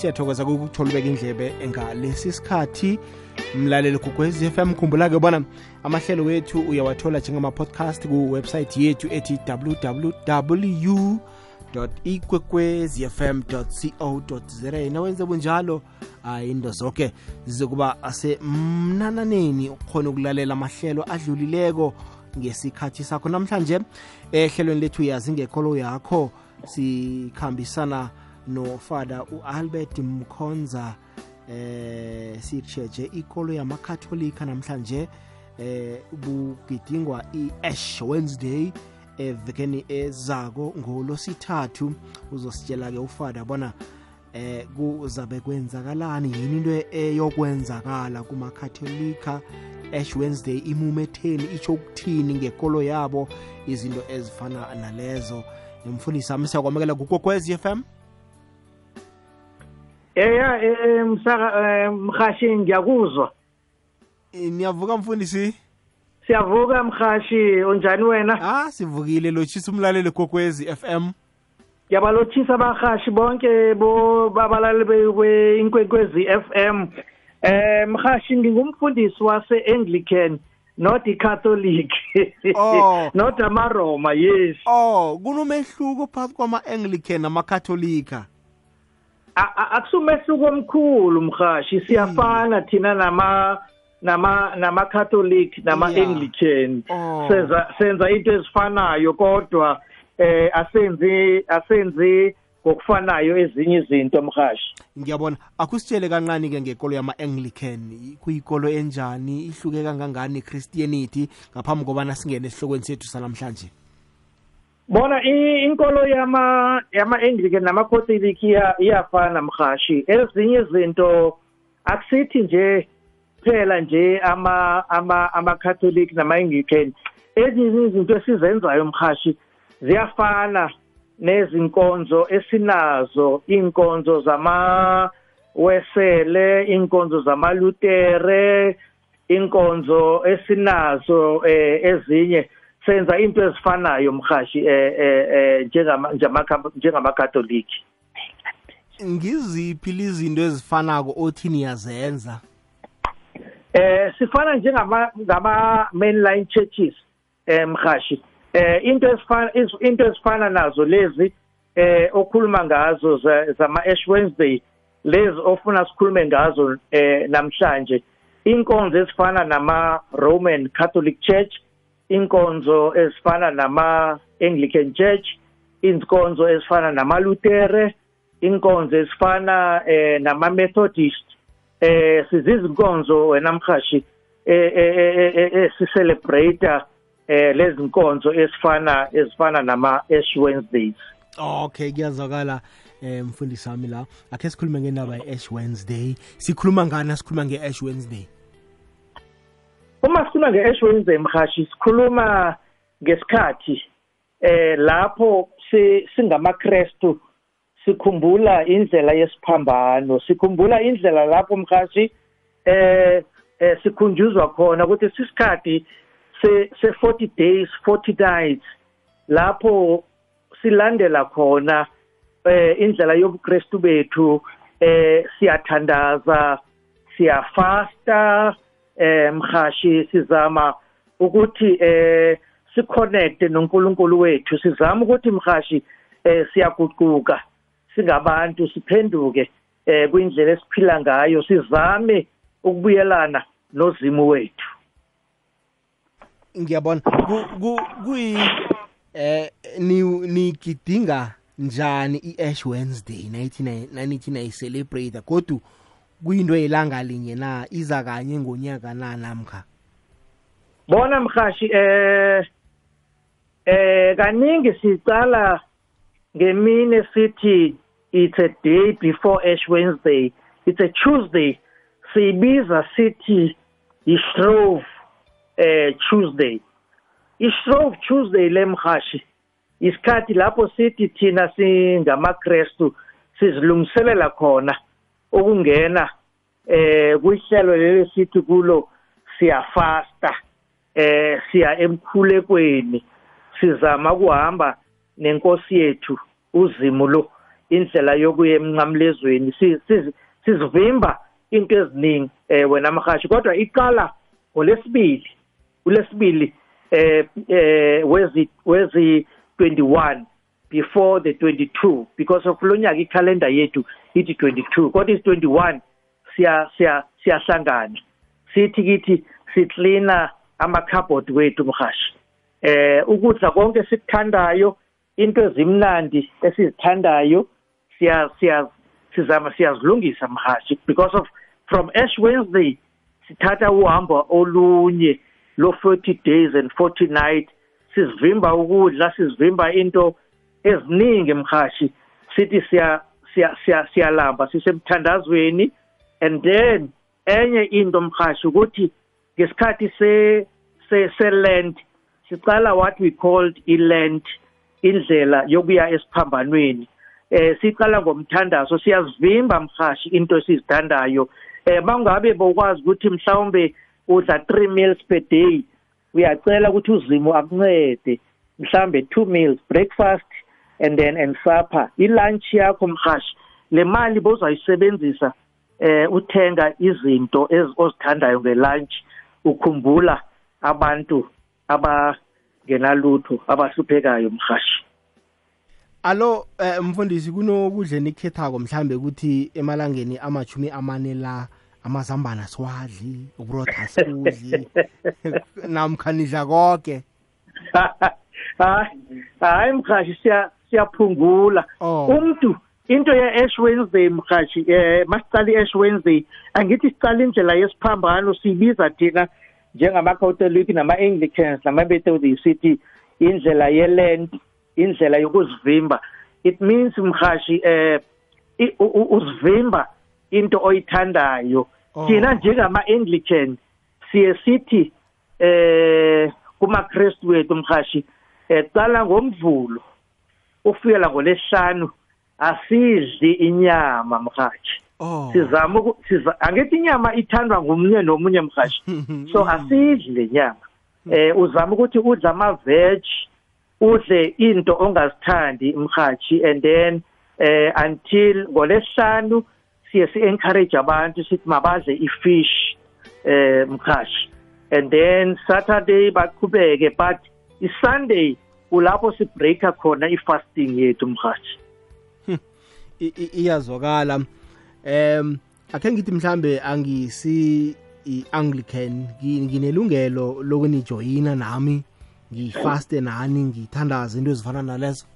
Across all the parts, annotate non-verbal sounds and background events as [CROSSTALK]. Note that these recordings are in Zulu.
siyathokoza ukuthola ubeka indlebe ngalesi sikhathi. Mlaleli gugwez FM khumbula-ke bona amahlelo wethu uyawathola njengama-podcast kuwebsayithi yethu ethi www ikwekwezfm co za nawenze bunjalo into zonke zizokuba asemnananeni ukhona ukulalela amahlelo adlulileko ngesikhathi sakho. Namhlanje ehlelweni lethu yazi ngekholo yakho sikhambisana nofada uAlbert Mkhonza eh sitsheje ikolo yamakatholika namhlanje eh bugidingwa i-ash wednesday evekeni ezako ngolosithathu uzositshela-ke ufada bona eh kuzabe kwenzakalani yini into eyokwenzakala kumakatholika ash wednesday imumetheni itsho ukuthini ngekolo yabo izinto ezifana nalezo. Nomfundisi ami siyakwamukela kukokwez f m. eya eh, mhashi ngiyakuzwa. Niyavuka mfundisi? Siyavuka mhashi unjani wena? Ah sivukile lotshisa umlaleli kokwezi FM ngiyabalothisa abahashi bonke bo babalali beinkwenkwezi FM eh mhashi ngingumfundisi wase-anglican not i-catholic Oh. [LAUGHS] not amaroma yes. Oh kunomehluko phakathi kwama-anglican namakatholika akusumehluko omkhulu mhashi siyafana thina nama nama nama-catholic nama-anglican Oh. senza senza into ezifanayo kodwa eh asenzi asenzi ngokufanayo ezinye izinto mhashi ngiyabona. Akusitshele kancane-ke ngekolo yama-anglican. Kuyikolo enjani? Ihluke kangangani i-christianity ngaphambi kobana singene esihlokweni sethu sanamhlanje? Bona inkolo yama yama-anglican nama-catholic iya- iyafana mhashi ezinye izinto akusithi nje phela nje ama ama ama-catholic nama-anglican. Ezinye izinto esizenzayo mhashi ziyafana nezinkonzo esinazo inkonzo zama wesele inkonzo zamalutere inkonzo esinazo eh, ezinye. Senza into ezifanayo mhashi eh, eh, eh, njengama njengama- njengamakatoliki. Ngiziphi izinto ezifanako othi niyazenza? Eh sifana njengama ngama mainline churches eh mhashi. Eh into esifana is- into esifana nazo lezi eh okhuluma ngazo za- zama Ash Wednesday lezi ofuna sikhulume ngazo eh namhlanje. Inkonzo ezifana nama Roman Catholic Church inkonzo ezifana nama Anglican Church inkonzo ezifana nama Lutere inkonzo ezifana eh nama Methodist eh sizizinkonzo wena mhashi eh eh eh, eh si celebrate eh lezi nkonzo esifana ezifana nama Ash Wednesdays. Okay kuyazwakala eh mfundisi wami la. Akhe sikhulume ngendaba ye-ash wednesday. Sikhuluma ngani? Sikhuluma nge-ash wednesday? Uma sikhuluma nge-Ash Wednesday mhashi sikhuluma ngesikhathi eh lapho si- singamaKristu sikhumbula indlela yesiphambano sikhumbula indlela lapho mhashi eh eh, sikhunjuzwa khona ukuthi sisikhathi se se 40 days 40 nights lapho silandela khona eh indlela yobuKristu bethu eh siyathandaza siyafasta eh mhashi sizama ukuthi eh siconnect noNkulunkulu wethu. Sizama ukuthi mhashi eh siyaguquka singabantu siphenduke eh kwindlela esiphila ngayo. Sizame ukubuyelana nozimu wethu. Ngiyabona. Ku- ku- kuyi eh ni nigidinga njani i-ash wednesday nanithi nayicelebrate kodwa kuyinto yelanga linye na? Iza kanye ngonyaka na namkha? Bona mhashi eh eh kaningi sicala ngemini sithi it's a day before ash wednesday. It's a tuesday. Siyibiza sithi i-shrove eh tuesday. I-shrove tuesday lemhashi isikhathi lapho sithi thina singamakrestu sizilungiselela khona. Ukungena eh kuhlelo leli sithi kulo siyafasta eh siya emkhulekweni sizama kuhamba nenkosi yethu uzimu lo indlela yokuya emnqamlezweni sizivimba into eziningi eh wena mahashi kodwa iqala ngolesibili ulesibili eh eh wezi wezi 21 before the 22 because of lonyaka ikhalenda yethu ithi 22 kodwa is 21 siya siya siyahlangana. Sithi kithi sicleana amakhabhodi wethu mhashi eh ukudla konke sikuthandayo into ezimnandi esizithandayo siya siya sizama siyazilungisa mhashi because of from ash wednesday sithatha uhambo olunye lo 40 days and 40 nights. Sizivimba ukudla sizivimba into eziningi mhashi sithi siya siya siya siyalamba sisemthandazweni. And then enye into mhashi ukuthi ngesikhathi se se land sicala what we called iland indlela yokuya esiphambanweni. Eh siqala ngomthandazo siyazivimba mhashi into esizithandayo. Eh bangabe bokwazi ukuthi mhlawumbe udla 3 meals per day uyacela ukuthi uzimo akuncede. Mhlambe 2 meals breakfast and then and supper ilunch yakho mhashi le mali bozayisebenzisa eh uthenga izinto ozithandayo ngelunch ukhumbula abantu abangenalutho abahluphekayo mhashi alo eh, mfundisi kunokudla enikhethako mhlambe ukuthi emalangeni amachumi amane la amazambana siwadli uburotha sikudli [LAUGHS] namkhanidla konke [LAUGHS] hayi mhashi siyaphungula Oh. umuntu into ye-ash wednesday mhashi eh masicala i-ash wednesday angithi sicala indlela yesiphambano siyibiza thina njengama-catholic nama-anglicans nama-methodist sithi indlela ye-lent indlela yokuzivimba it means mhashi eh i- u- u- uzivimba into oyithandayo Oh. thina njengama-anglican siye sithi eh kumakrestu wethu mhashi eh qala ngomvulo ufikela ngolesihlanu asidli inyama mhashi oh. Sizama siza angithi inyama ithandwa ngomunye nomunye mhashi so [LAUGHS] asidli le nyama. Eh uzama ukuthi udle ama-veg udle into ongazithandi mhathi and then eh until ngolesihlanu siye si-encourage abantu sithi mabadle i-fish eh mkhashi and then saturday baqhubeke but i-sunday kulapho sibreaka khona i-fasting yethu mhathi I- i- iyazwakala. Em akhe ngithi mhlambe angisi i-anglican ngi- nginelungelo lokunijoyina nami ngifaste nani ngithandaza into ezifana nalezo.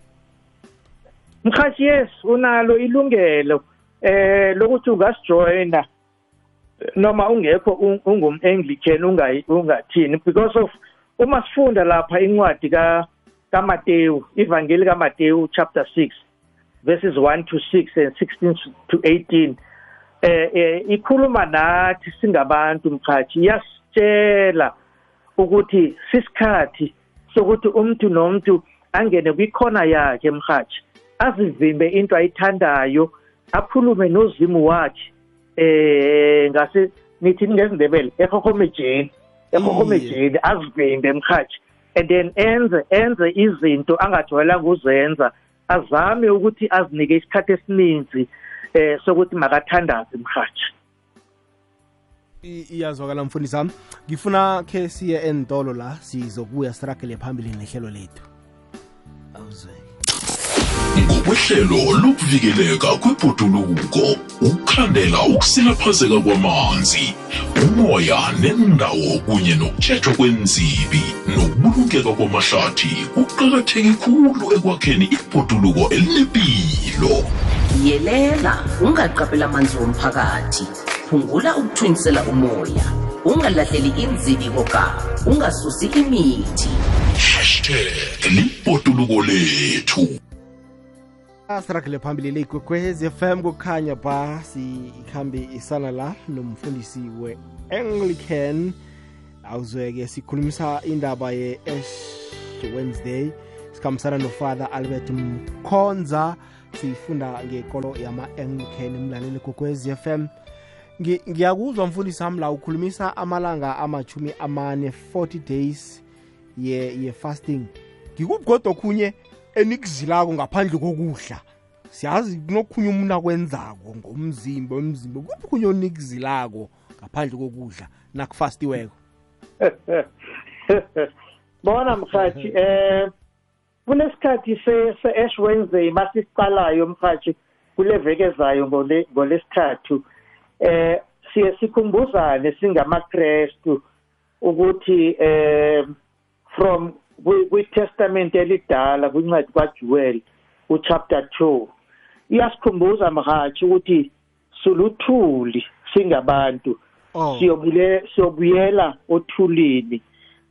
Mkhathi yes unalo ilungelo eh lokuthi ungasijoyina noma ungekho un- ungum-anglican ungathini because of uma sifunda lapha incwadi ka kaMateyu ivangeli kaMateyu chapter 6 verses 1 to 6 and 16 to 18 eh eh ikhuluma nathi singabantu mkhathi yasitshela ukuthi sisikhathi sokuthi umuntu nomuntu angene kwikhona yakhe mhathi azivimbe into ayithandayo akhulume nozimu wakhe eh ngase nithi ngezindebele ehohomejeni ehohomejeni azivimbe mhathi and then enze enze izinto angajwayelanga uzenza azame ukuthi azinike isikhathi esininzi eh sokuthi makathandaze mhathi iyazwakala mfundisi wami. Ngifuna khe siye entolo la sizokuya siragele phambili nehlelo lethu. Awuzwe. Ngokwehlelo lokuvikeleka kwebhoduluko ukukhandela ukusilaphazeka kwamanzi umoya nendawo kunye nokutshejwa kwenzibi nokubulungeka kwamahlathi kuqakatheke khulu ekwakheni ibhoduluko elinempilo yelela ungaqaphela amanzi womphakathi phungula ukuthwinisela umoya ungalahleli inzibi koga ungasusi imithi. Hashtag libhoduluko lethu. Asiragele phambili le ikwekwez fm kukhanya ba sikhambe isana la nomfundisi we-anglican. Awuzweke sikhulumisa indaba ye-ash wednesday sikhambisana nofather albert mkhonza. Sifunda ngekolo yama-anglican mlaleli kokwez fm Ngi- ngiyakuzwa mfundisi wami la ukhulumisa amalanga amachumi amane 40 days ye, ye fasting ngikuphi kodwa okhunye? Enikuzilako ngaphandle kokudla. Siyazi kunokhunye umuntu akwenzako ngomzimba omzimba. Kuphi khunye onikuzilako ngaphandle kokudla nakufastiweko? [LAUGHS] Bona mhathi eh kulesikhathi se-ash wednesday masisiqalayo mhathi kule veke ezayo ngolesithathu. Eh siye sikhumbuzane singamakrestu ukuthi eh from kwi-testament elidala kwincwadi kaJuel uchapter 2 iyasikhumbuza mhathi ukuthi suluthuli singabantu oh. siyobule siyobuyela othulini.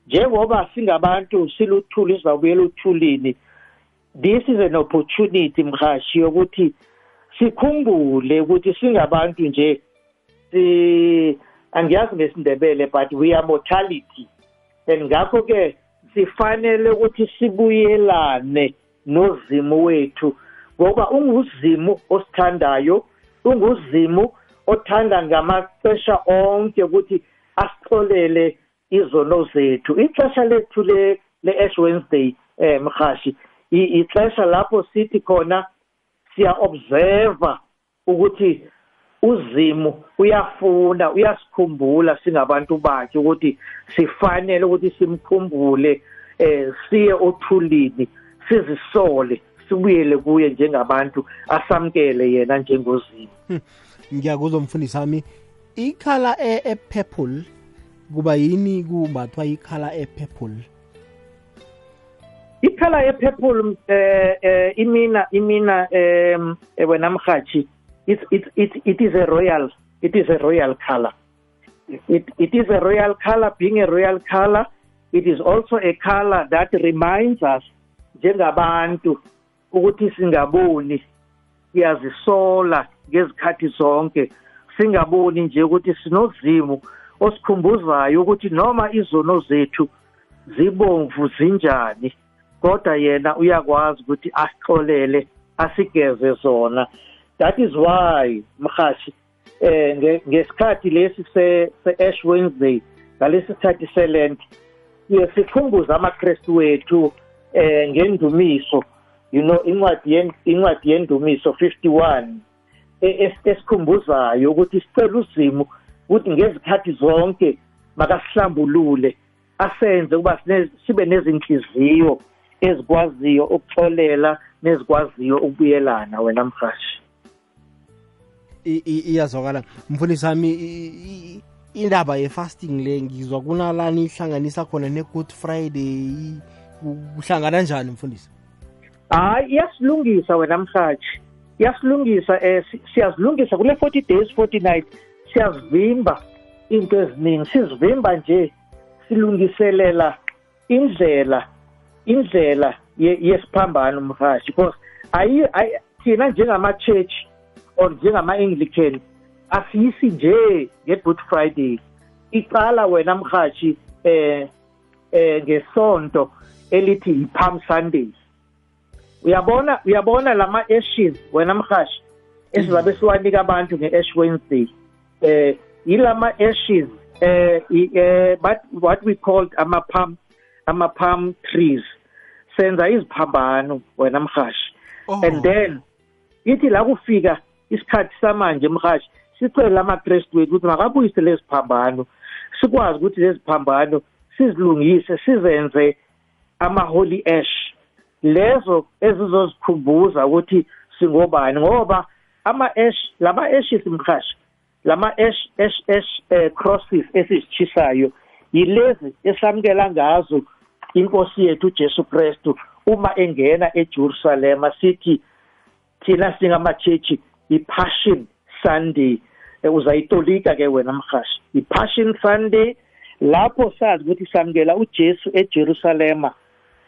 Njengoba singabantu siluthuli sizawubuyela uthulini this is an opportunity mhashi yokuthi sikhumbule ukuthi singabantu nje si angiyazi ngesindebele but we are mortality. And ngakho ke sifanele ukuthi sibuyelane nozimu wethu ngoba unguzimu osithandayo unguzimu othanda ngamaxesha onke ukuthi asixolele izono zethu. Ixesha lethu le le-ash wednesday eh mhashi ixesha lapho sithi khona siya-observa ukuthi uzimu uyafuna uyasikhumbula singabantu bakhe ukuthi sifanele ukuthi simkhumbule eh siye othulini sizisole sibuyele kuye njengabantu asamkele yena njengozimu ngiyakuzwa mfundisi wami ikhala e-purple kuba yini kumbathwa ikhala e-purple ikhala e-purple eh eh imina imina em wena mhathi it it it it is a royal it is a royal color. It it is a royal color. Being a royal color it is also a color that reminds us njengabantu ukuthi singaboni siyazisola ngezikhathi zonke. Singaboni nje ukuthi sinozimu osikhumbuzayo ukuthi noma izono zethu zibomvu zinjani kodwa yena uyakwazi ukuthi asixolele asigeze zona. That is why mhashi eh ngesikhathi lesi se-ash wednesday ngalesi sikhathi selent sikhumbuza amakrestu wethu eh ngendumiso you know incwadi incwadi yendumiso 51 esikhumbuzayo ukuthi sicela uzimu ukuthi ngezikhathi zonke makasihlambulule asenze ukuba sibe nezinhliziyo ezikwaziyo ukuxolela nezikwaziyo ukubuyelana wena mhashi iyazwakala. Mfundisi wami indaba ye-fasting le ngizwa kunalani ihlanganisa khona ne-good friday kuhlangana njani mfundisi? Hayi iyasilungisa wena mhathi iyasilungisa um siyazilungisa kule forty days forty night siyazivimba into eziningi sizivimba nje silungiselela indlela indlela yesiphambano mhashi because ayi thina njengama-church or njengama-anglican asiyisi nje nge-good friday. Iqala wena mhashi eh eh ngesonto elithi yi-palm sunday. Uyabona uyabona lama ashes wena mhashi esizabe siwanika abantu nge-ash wednesday. Eh yilama ashes eh but what we called ama palm ama palm trees senza iziphambano wena mhashi and then ithi la kufika isikhathi samanje mhashi sicela amakrestu wethu ukuthi makabuyise lezi phambano sikwazi ukuthi lezi phambano sizilungise sizenze ama-holy ash. Lezo ezizozikhumbuza ukuthi singobani ngoba ama-ash lama-ashes mhashi lama-ash ash ash uh, crosses esizitshisayo yilezi esamukela ngazo inkosi yethu uJesu Kristu. Uma engena eJerusalem sithi thina singamachechi i-passion sunday uzayitolika ke wena mhashi i-passion sunday lapho sazi ukuthi samukela uJesu eJerusalema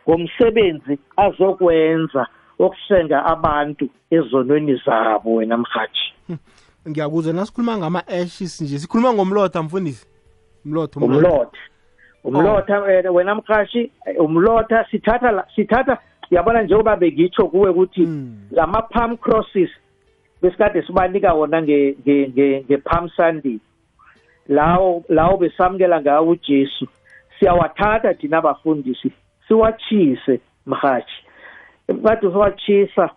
ngomsebenzi azokwenza okusenga abantu ezonweni zabo wena mhathi ngiyakuzwa nasikhuluma ngama-ashes nje sikhuluma ngomlotha mfundisi. Umlotha umlotha. Umlotha. Wena mhashi umlotha sithatha sithatha yabona njengoba bengitsho kuwe ukuthi lama-palm crosses besikade sibanika wona nge-palm sunday lawo lawo besamukela ngawo ujesu. Siyawathatha thina abafundisi siwachise mhathi kade siwachisa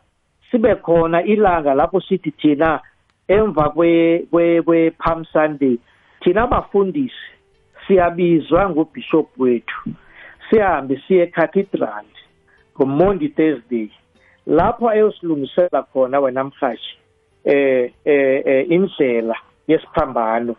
sibe khona ilanga lapho sithi thina emva kwe kwe kwe Palm Sunday thina abafundisi siyabizwa ngubishop wethu. Sihambe siye cathedral ngoMonday Thursday lapho ayosilungisela khona wena mhashi eh eh indlela yesiphambano.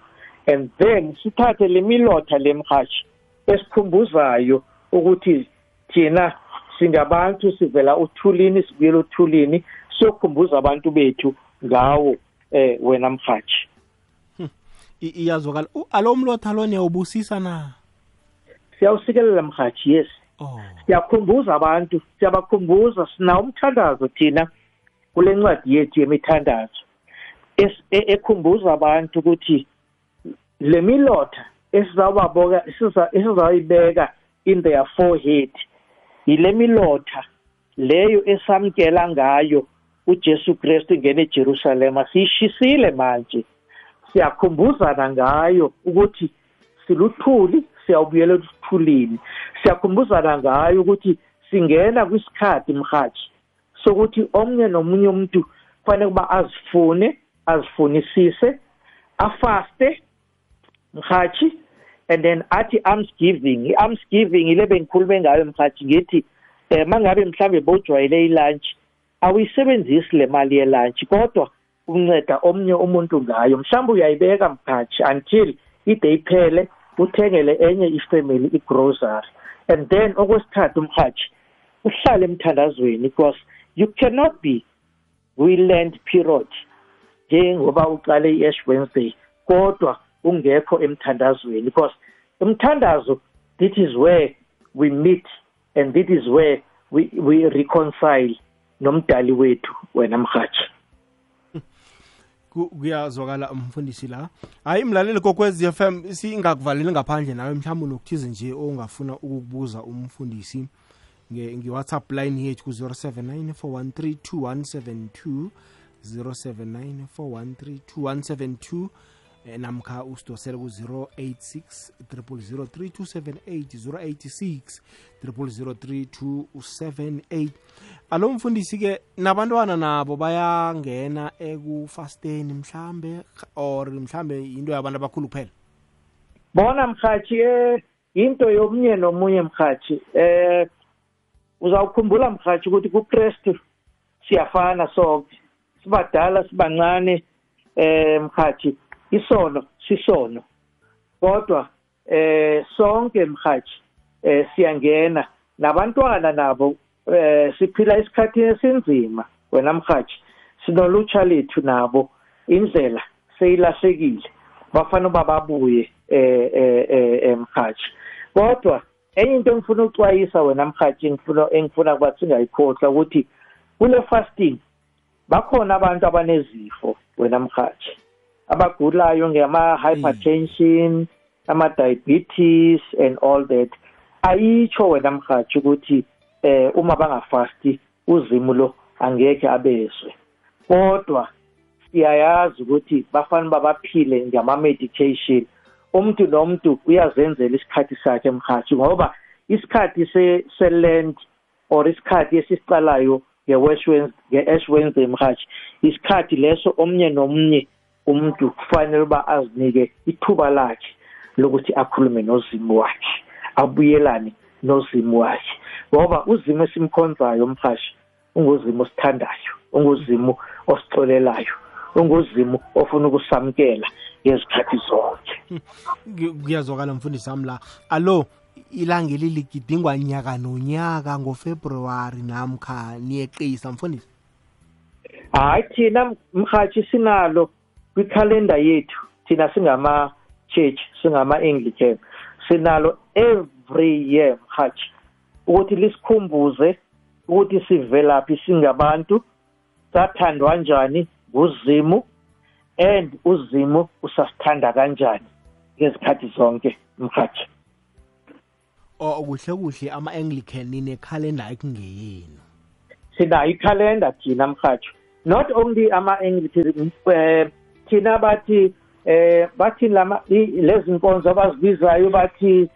And then sithathe lemilotha lemhashi esikhumbuzayo ukuthi thina singabantu sivela uthulini sibuyela uthulini siyokhumbuza abantu bethu ngawo eh wena mhathi iyazwakala. Alo mlotha lo niyawubusisa na? Siyawusikelela mhathi yes. Oh. Siyakhumbuza abantu siyabakhumbuza sinawo umthandazo thina kule ncwadi yethu yemithandazo e-, ekhumbuza abantu ukuthi le milotha esizawubaboka esizawuyibeka in their forehead yile milotha leyo esamkela ngayo uJesu Kristu ngene eJerusalem siyishisile manje. Siyakhumbuzana ngayo ukuthi siluthuli siyawubuyela ekuthulini siyakhumbuzana ngayo ukuthi singena kwisikhathi mhathi sokuthi omnye nomunye umuntu kufanele kuba azifune azifunisise afaste mhathi and then athi almsgiving i-almsgiving ile bengikhulume ngayo mhathi ngithi um mangabe mhlawumbe bowujwayele ilunch awuyisebenzisi le mali yelunch kodwa unceda omnye umuntu ngayo. Mhlawumbe uyayibeka mkhathi until ide iphele uthengele enye ifamily igrocery. And then okwesithathu umhathi uhlale emthandazweni because you cannot be kwi-land period njengoba uqale i-ash wednesday kodwa ungekho emthandazweni because umthandazo this is where we meet and this is where we, we reconcile nomdali wethu wena mhathi kuyazwakala umfundisi la. Hayi mlaleli kokwez FM singakuvaleli ngaphandle nawe mhlawumbe nokuthize nje ongafuna ukukubuza umfundisi. Nge-whatsapp line yethu ku-079 413 079 413 Eh, namkha usidosele ku-086 0003278 086 0003278 alo mfundisi-ke nabantwana nabo bayangena ekufasteni mhlambe or mhlambe into yabantu abakhulu kuphela? Bona mhathi eh into yomnye nomunye mhathi eh uzawukhumbula mhathi ukuthi kuKristu siyafana sonke. Sibadala sibancane eh mhathi isono sisono. Kodwa eh sonke mhathi eh siyangena. Nabantwana nabo eh siphila isikhathi esinzima wena mhathi sinolutsha lethu nabo indlela seyilahlekile. Bafana uba babuye eh eh eh mhathi kodwa enye into engifuna ucwayisa wena mhathi ngifuna engifuna kuba singayikhohlwa ukuthi kule fasting bakhona abantu abanezifo wena mhathi. Abagulayo ngama-hypertension ama-diabetes and all that. Ayitsho wena mhathi ukuthi eh uma bangafasti uzimo lo angeke abezwe. Kodwa siyayazi ukuthi bafanele babaphile ngama-medication umuntu nomuntu uyazenzela isikhathi sakhe mhathi ngoba isikhathi se-land or isikhathi esisicalayo nge-ash wednesday mhathi isikhathi leso omnye nomnye umuntu kufanele uba azinike ithuba lakhe lokuthi akhulume nozimu wakhe abuyelane nozimu wakhe. Ngoba uzimo esimkhonzayo mhashi unguzimo osithandayo unguzimo osixolelayo unguzimo ofuna ukusamkela ngezikhathi zonke. Kuyazwakala mfundisi wami la. Alo ilanga liligidingwa nyaka nonyaka ngofebruwari namkha niyeqisa mfundisi? Hayi thina mhathi sinalo kwikhalenda yethu. Thina singama church singama Anglican sinalo every year mhathi ukuthi lisikhumbuze ukuthi sivelaphi singabantu sathandwa kanjani nguzimu and uzimu usasithanda kanjani ngezikhathi zonke mhathi oh kuhle kuhle ama-anglican ninekhalenda ekungeyenu. Sinayo ikhalenda thina mhathi not only ama-anglican um thina bathi eh bathi lama lezi nkonzo abazibizayo bathi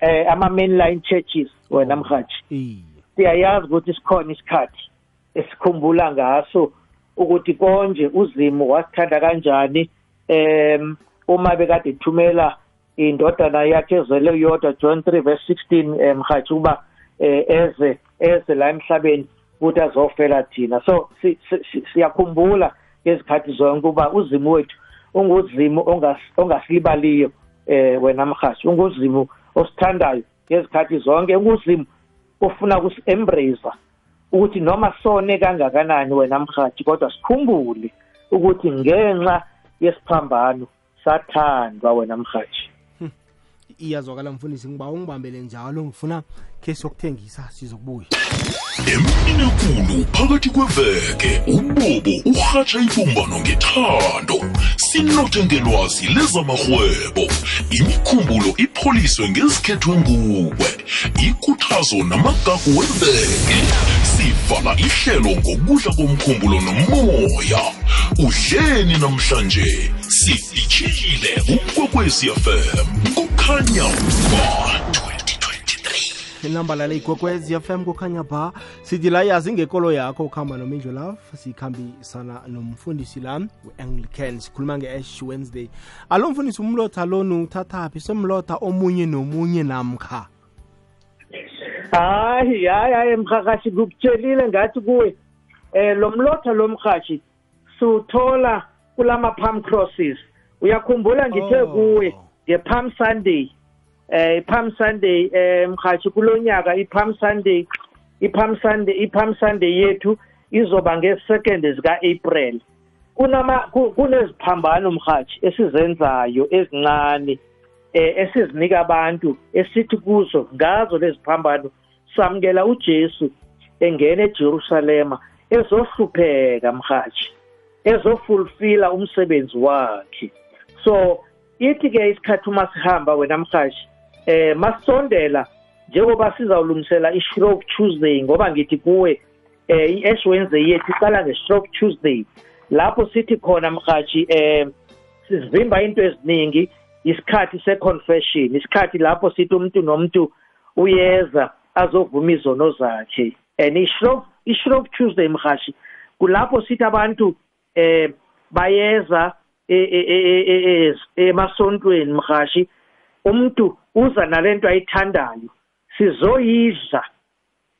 eh ama mainline churches wena mhathi siyayazi ukuthi sikhona isikhathi esikhumbula ngaso ukuthi konje uzimo wasithanda kanjani em uma bekade ethumela indodana yakhe ezele yodwa John 3 verse 16 mhathi kuba eze eze la emhlabeni ukuthi azofela thina. So siyakhumbula ngezikhathi zonke kuba uzimo wethu unguzimo ongasilibaliyo eh wena mhathi unguzimo osithandayo ngezikhathi zonke. Unguzimo ofuna ukusi-embrace ukuthi noma sone kangakanani wena mhathi kodwa sikhumbule ukuthi ngenxa yesiphambano sathandwa wena mhathi iyazwakala mfundisi ngiba ungibambele njalo ngifuna khe siyokuthengisa sizokubuya. Emini ekulu phakathi kweveke ubobo urhatsha ibumbano ngethando. Sinothe ngelwazi lezamarhwebo. Imikhumbulo ipholiswe ngezikhethwe nguwe. Ikhuthazo namagagu weveke. Sivala ihlelo ngokudla komkhumbulo nomoya. Udleni namhlanje sifitshile ukwekwezi fm kukhanya ba inamba lale igwekwezi fm kukhanya ba sithi la yazi ngekolo yakho ukuhamba nomindlo love sikhambisana nomfundisi la we-anglican sikhuluma nge-ash wednesday. Alo mfundisi umlotha lonu uthathaphi semlotha omunye nomunye namkha hayi hayi hayi mhakashi ngikutshelile ngathi kuwe eh lo mlotha lo mhashi siwuthola kulama palm crosses uyakhumbula ngithe Oh. kuwe nge-palm sunday eh i-palm sunday eh mhathi kulonyaka i-palm sunday i-palm sunday i-palm sunday yethu izoba nge-second zika-april kunama ku- kuneziphambano mhathi esizenzayo ezincane eh esizinika abantu esithi kuzo ngazo lezi phambano samukela uJesu engena eJerusalema ezohlupheka mhathi ezofulfilla umsebenzi wakhe. So ithi ke isikhathi uma sihamba wena mhathi eh masondela njengoba sizawulungisela i-stroke tuesday ngoba ngithi kuwe eh i-ash wednesday yethu iqala nge-stroke tuesday. Lapho sithi khona mhathi eh sizivimba into eziningi isikhathi se-confession isikhathi lapho sithi umuntu nomuntu uyeza. Azovuma izono zakhe and i-stroke i-stroke tuesday mhashi kulapho sithi abantu eh bayeza e- e- e- emasontweni mhashi umuntu uza nalento ayithandayo sizoyidla.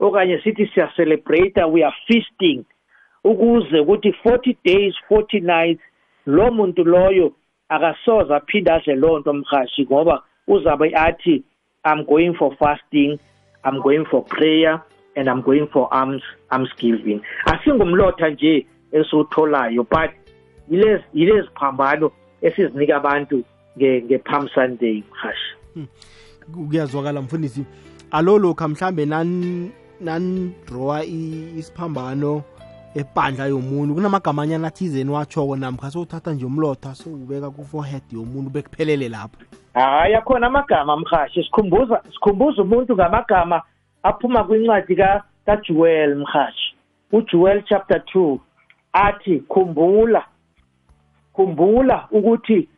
Okanye sithi siya celebrate we are feasting ukuze ukuthi 40 days 40 nights lo muntu loyo akasoza aphinde adle lonto mhashi ngoba uzabe athi i'm going for fasting. I'm going for prayer and i'm going for alms alms giving asingumlotha nje esiwutholayo but yilezi yilezi phambano esizinika abantu nge nge-palm sunday mhashi kuyazwakala mfundisi. Alo lokha mhlambe nan nanrowa isiphambano ebandla yomuntu kunamagama anyana athizeni watshoko namkha sowuthatha nje umlotha sowubeka ku-forehead yomuntu bekuphelele lapho. Hayi akhona amagama mhashi sikhumbuza sikhumbuza umuntu ngamagama aphuma kwincwadi ka kaJuel mhashi uJuel chapter 2 athi khumbula khumbula ukuthi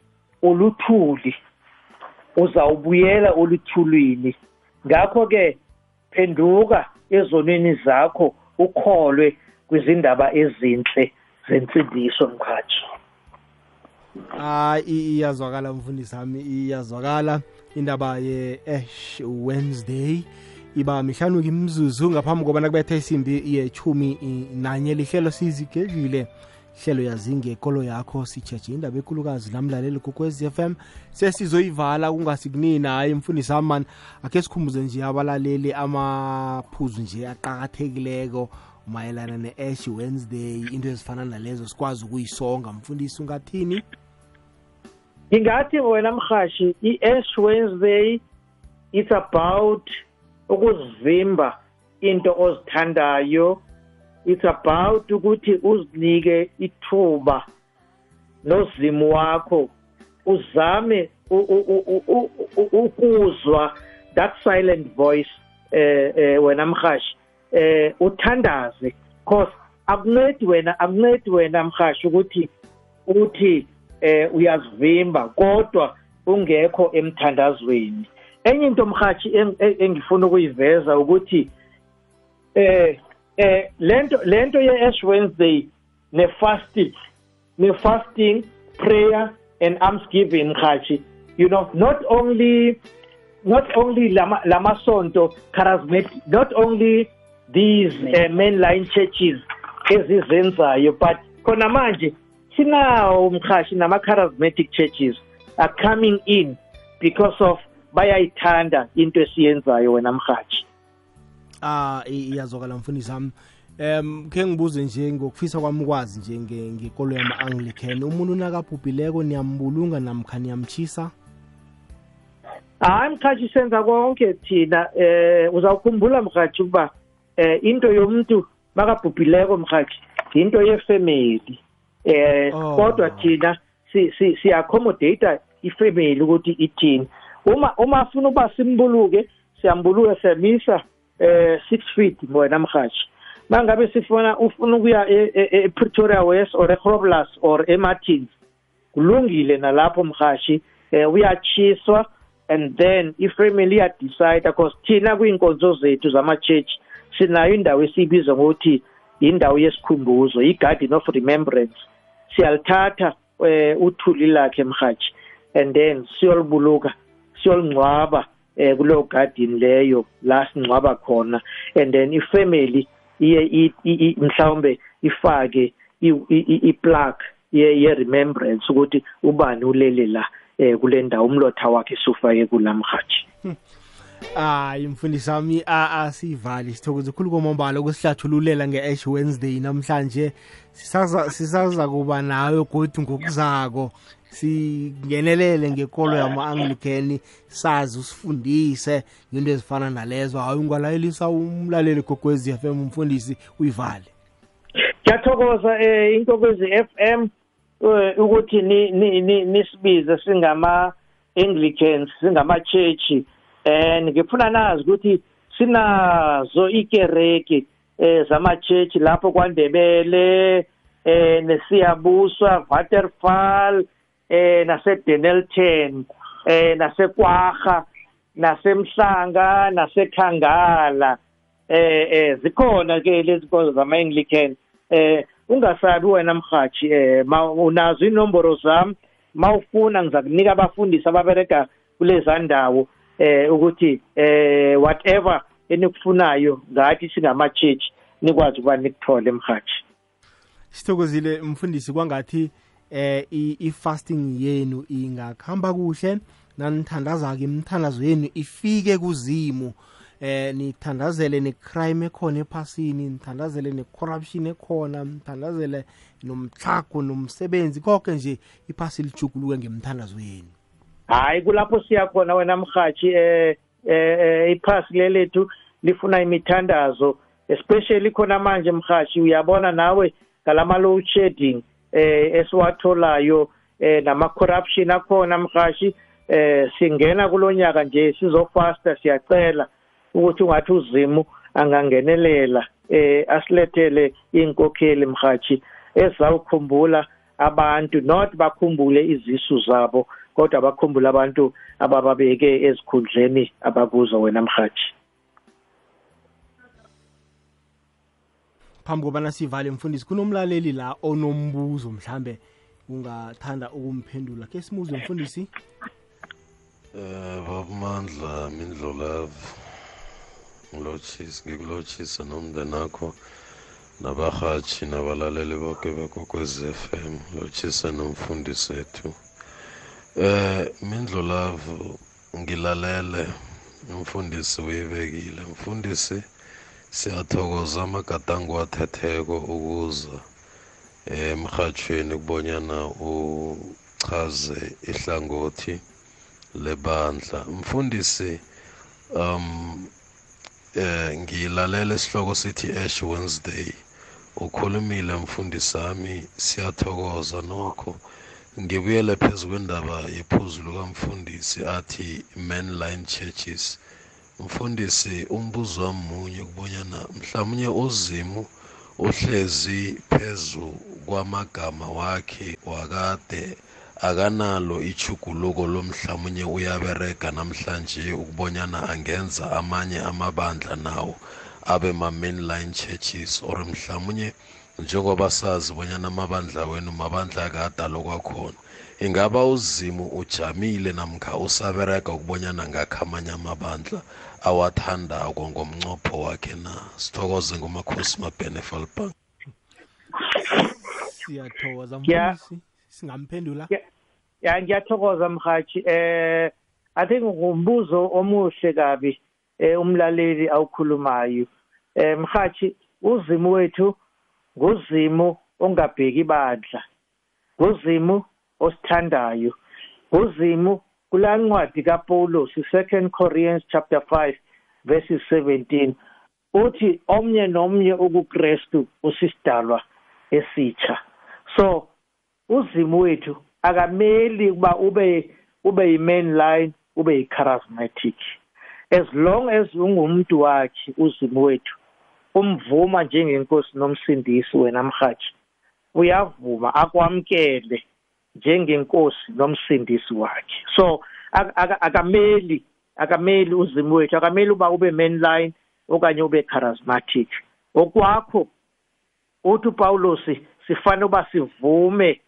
uluthuli uzawubuyela oluthulwini. Ngakho ke phenduka ezonweni zakho ukholwe kwizindaba ezinhle zensindiso mkhathi hayi iyazwakala mfundisi wami iyazwakala. Indaba ye-ash wednesday iba mihlanu kimzuzu ngaphambi kobana kubetha isimbi yechumi nanye. Lihlelo sizigedlile hlelo yazinge ekolo yakho sijeje indaba ekhulukazi namlaleli kokwez FM sesizoyivala kungasikunini hayi mfundisi amani akhe sikhumbuze nje abalaleli amaphuzu nje aqakathekileko mayelana ne-ash wednesday. Into ezifana nalezo sikwazi ukuyisonga mfundisi ungathini? Ngingathi wena mhashi i-ash wednesday it's about ukuzivimba into ozithandayo. It's about ukuthi uzinike ithuba nozimu wakho. Uzame ukuzwa that silent voice eh eh wena mhashi. Eh uthandaze because akuncedi wena akuncedi wena mhashi ukuthi uthi eh uyazivimba kodwa ungekho emthandazweni. Enye into mhathi eng- eng- engifuna ukuyiveza ukuthi eh eh lento lento ye Ash Wednesday ne fasting ne fasting prayer and almsgiving mhathi you know not only not only lama lamasonto charismatic not only these uh, mainline churches ezizenzayo but khona manje sinawo umkhashi nama charismatic churches are coming in because of bayayithanda into esiyenzayo wena mhathi ah i- iyazwakala mfundisi wami. Em ke ngibuze nje ngokufisa kwami ukwazi nje nge- ngekolo yama-anglican umuntu nakabhubhileko niyambulunga namkha niyamchisa hayi mkhathi senza konke thina eh uzawukhumbula mkhathi ukuba eh into yomuntu makabhubhileko mkhathi into yefamily eh Oh. kodwa thina si si siaccommodate ifamily ukuthi ithini. Uma uma afuna ukuba simbuluke siyambuluke semisa eh 6 feet wena mkhathi mangabe sifuna ufuna ukuya e- e- e- ePretoria West or eGroblersdorp or eMartins kulungile nalapho mhashi eh uyachiswa and then ifamily iya decide because thina kwinkonzo zethu zama church sinayo indawo esibiza ngokuthi indawo yesikhumbuzo i-garden of remembrance. Siyalithatha eh uthuli lakhe mhathi and then siyolibuluka siyolingcwaba eh kuleyo garden leyo la singcwaba khona. And then ifamily iye mhlawumbe ifake i-plaque ye ye remembrance ukuthi ubani ulele la eh kule ndawo umlotha wakhe sufake kulamhathi hayi mfundisi wami a- asivali sithokoze khulu kwamambala ukusihlathululela nge-ash wednesday. Namhlanje sisaza sisaza kuba nawe godi ngokuzako. Singenelele ngekolo yama-anglican sazi usifundise ngento ezifana nalezo. Hayi ungalayelisa umlaleli gogwezi f m umfundisi uyivale. Ngiyathokoza eh inkokwezi FM eh, ukuthi ni ni- ni- nisibize singama Anglicans singama church eh ngifuna nazi ukuthi sinazo ikereke eh zama church lapho kwaNdebele eh nesiyabuswa Waterfall eh nase Denelton eh nase Kwaga nasemhlanga nasekhangala eh eh zikhona ke lezi nkonzo zama Anglican eh ungasabi wena mhathi eh unazo inomboro zami mawufuna ngizakunika abafundisi ababereka kulezi ndawo eh ukuthi eh whatever enikufunayo ngathi singama church nikwazi ukuba nikuthole mhathi sithokozile mfundisi kwangathi eh i- i-fasting yenu ingakuhamba kuhle nanithandaza-ke imithandazo yenu ifike kuzimu. Eh nithandazele necrime ekhona ephasini nithandazele necorruption ekhona nithandazele nomthlago nomsebenzi konke nje iphasi lijuguluke ngemthandazo yenu. Hayi kulapho siya khona wena mhathi eh eh iphasi lelethu lifuna imithandazo especially khona manje mhathi uyabona nawe ngalama load shedding eh esiwatholayo eh nama corruption akhona mhathi eh singena kulonyaka nje sizofasta siyacela ukuthi ungathi uzimu angangenelela eh asilethele inkokheli mhathi ezawukhumbula abantu not bakhumbule izisu zabo. Kodwa bakhumbule abantu abababeke ezikhundleni abakuzo wena mhathi phambi kobana sivale mfundisi kunomlaleli la onombuzo mhlambe ungathanda ukumphendula. Ke simuze mfundisi. Eh babamandla mindlolavu ngilotshisa ngikulotshisa nomndeni akho nabahatshi nabalaleli bonke bekwekwezi FM lotshisa nomfundisi wethu. Eh mindlolavu ngilalele umfundisi uyibekile. Mfundisi siyathokoza amagadango athetheko ukuza emhathweni kubonyana uchaze ihlangothi lebandla. Mfundisi um eh ngilalela isihloko sithi Ash Wednesday. Ukhulumile mfundisi sami siyathokoza nokho. Ngibuyele phezulu kwendaba yephuzu lukamfundisi athi mainline churches. Mfundisi umbuzo wami munye kubonyana mhlawumnye uzimu uhlezi phezu kwamagama wakhe wakade akanalo ichuguluko lomhlamunye uyaberega namhlanje ukubonyana angenza amanye amabandla nawo abe ma-mainline churches or mhlawumunye njengoba sazi bonyana amabandla wenu mabandla akadalo kwakhona ingaba uzimu ujamile namkha usaberega ukubonyana ngakho amanye amabandla awathandako ngomncopho wakhe na? Sithokoze ngumakhosi mabenefalbank siyathokoza Yeah. mfundisi singamphendula? Yeah. ya ngiyathokoza mhathi eh i think ngumbuzo omuhle kabi eh umlaleli awukhulumayo. Eh mhathi uzimo wethu nguzimo ongabheki bandla nguzimo osithandayo nguzimo kula ncwadi kaPaulos 2 Corinthians chapter 5 verses 17 uthi omnye nomnye ukuKristu usisidalwa esitsha. So uzimo wethu akameli kuba ube ube yi-main line ube yi-charismatic. As long as ungumuntu wakhe uzimo wethu umvuma njengenkosi nomsindisi wena mhathi uyavuma akwamkele njengenkosi nomsindisi wakhe. So ak- ak- akameli akameli uzimo wethu akameli uba ube main line okanye ube charismatic. Okwakho uthi uPaulos sifanele uba sivume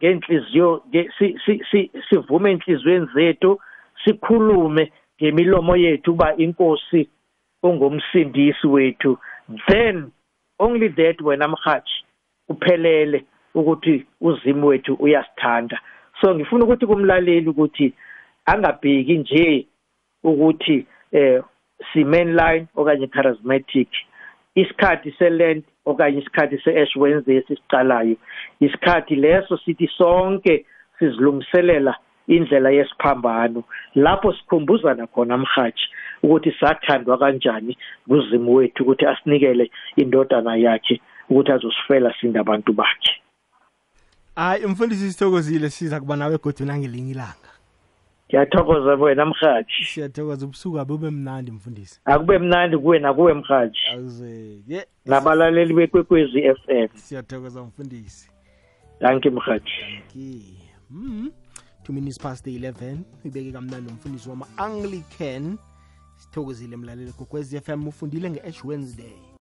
ngenhliziyo nge- si- si- si- sivume enhlizweni zethu sikhulume ngemilomo yethu uba inkosi ungumsindisi wethu. Then only that wena mhathi kuphelele ukuthi uzimo wethu uyasithanda. So ngifuna ukuthi kumlaleli ukuthi angabheki nje ukuthi eh si mainline okanye charismatic isikhathi selent okanye isikhathi se-ash wednesday esisicalayo isikhathi leso sithi sonke sizilungiselela indlela yesiphambano lapho sikhumbuzana khona mhathi ukuthi sathandwa kanjani kuzimo wethu ukuthi asinikele indodana yakhe ukuthi azosifela sinda abantu bakhe. Hayi umfundisi sithokozile siza kuba nawe egodweni nangelinye ilanga. Ngiyathokoza wena mhathi siyathokoza ubusuku abube mnandi mfundisi. Akube mnandi kuwe nakuwe mhathi nabalaleli ye nabalaleli bekwekwezi m. Siyathokoza mfundisi. Danki mhathi ki mm two minutes past 11 ibeke kamnandi umfundisi wama-anglican sithokozile mlaleli kokwez f m ufundile nge-ash wednesday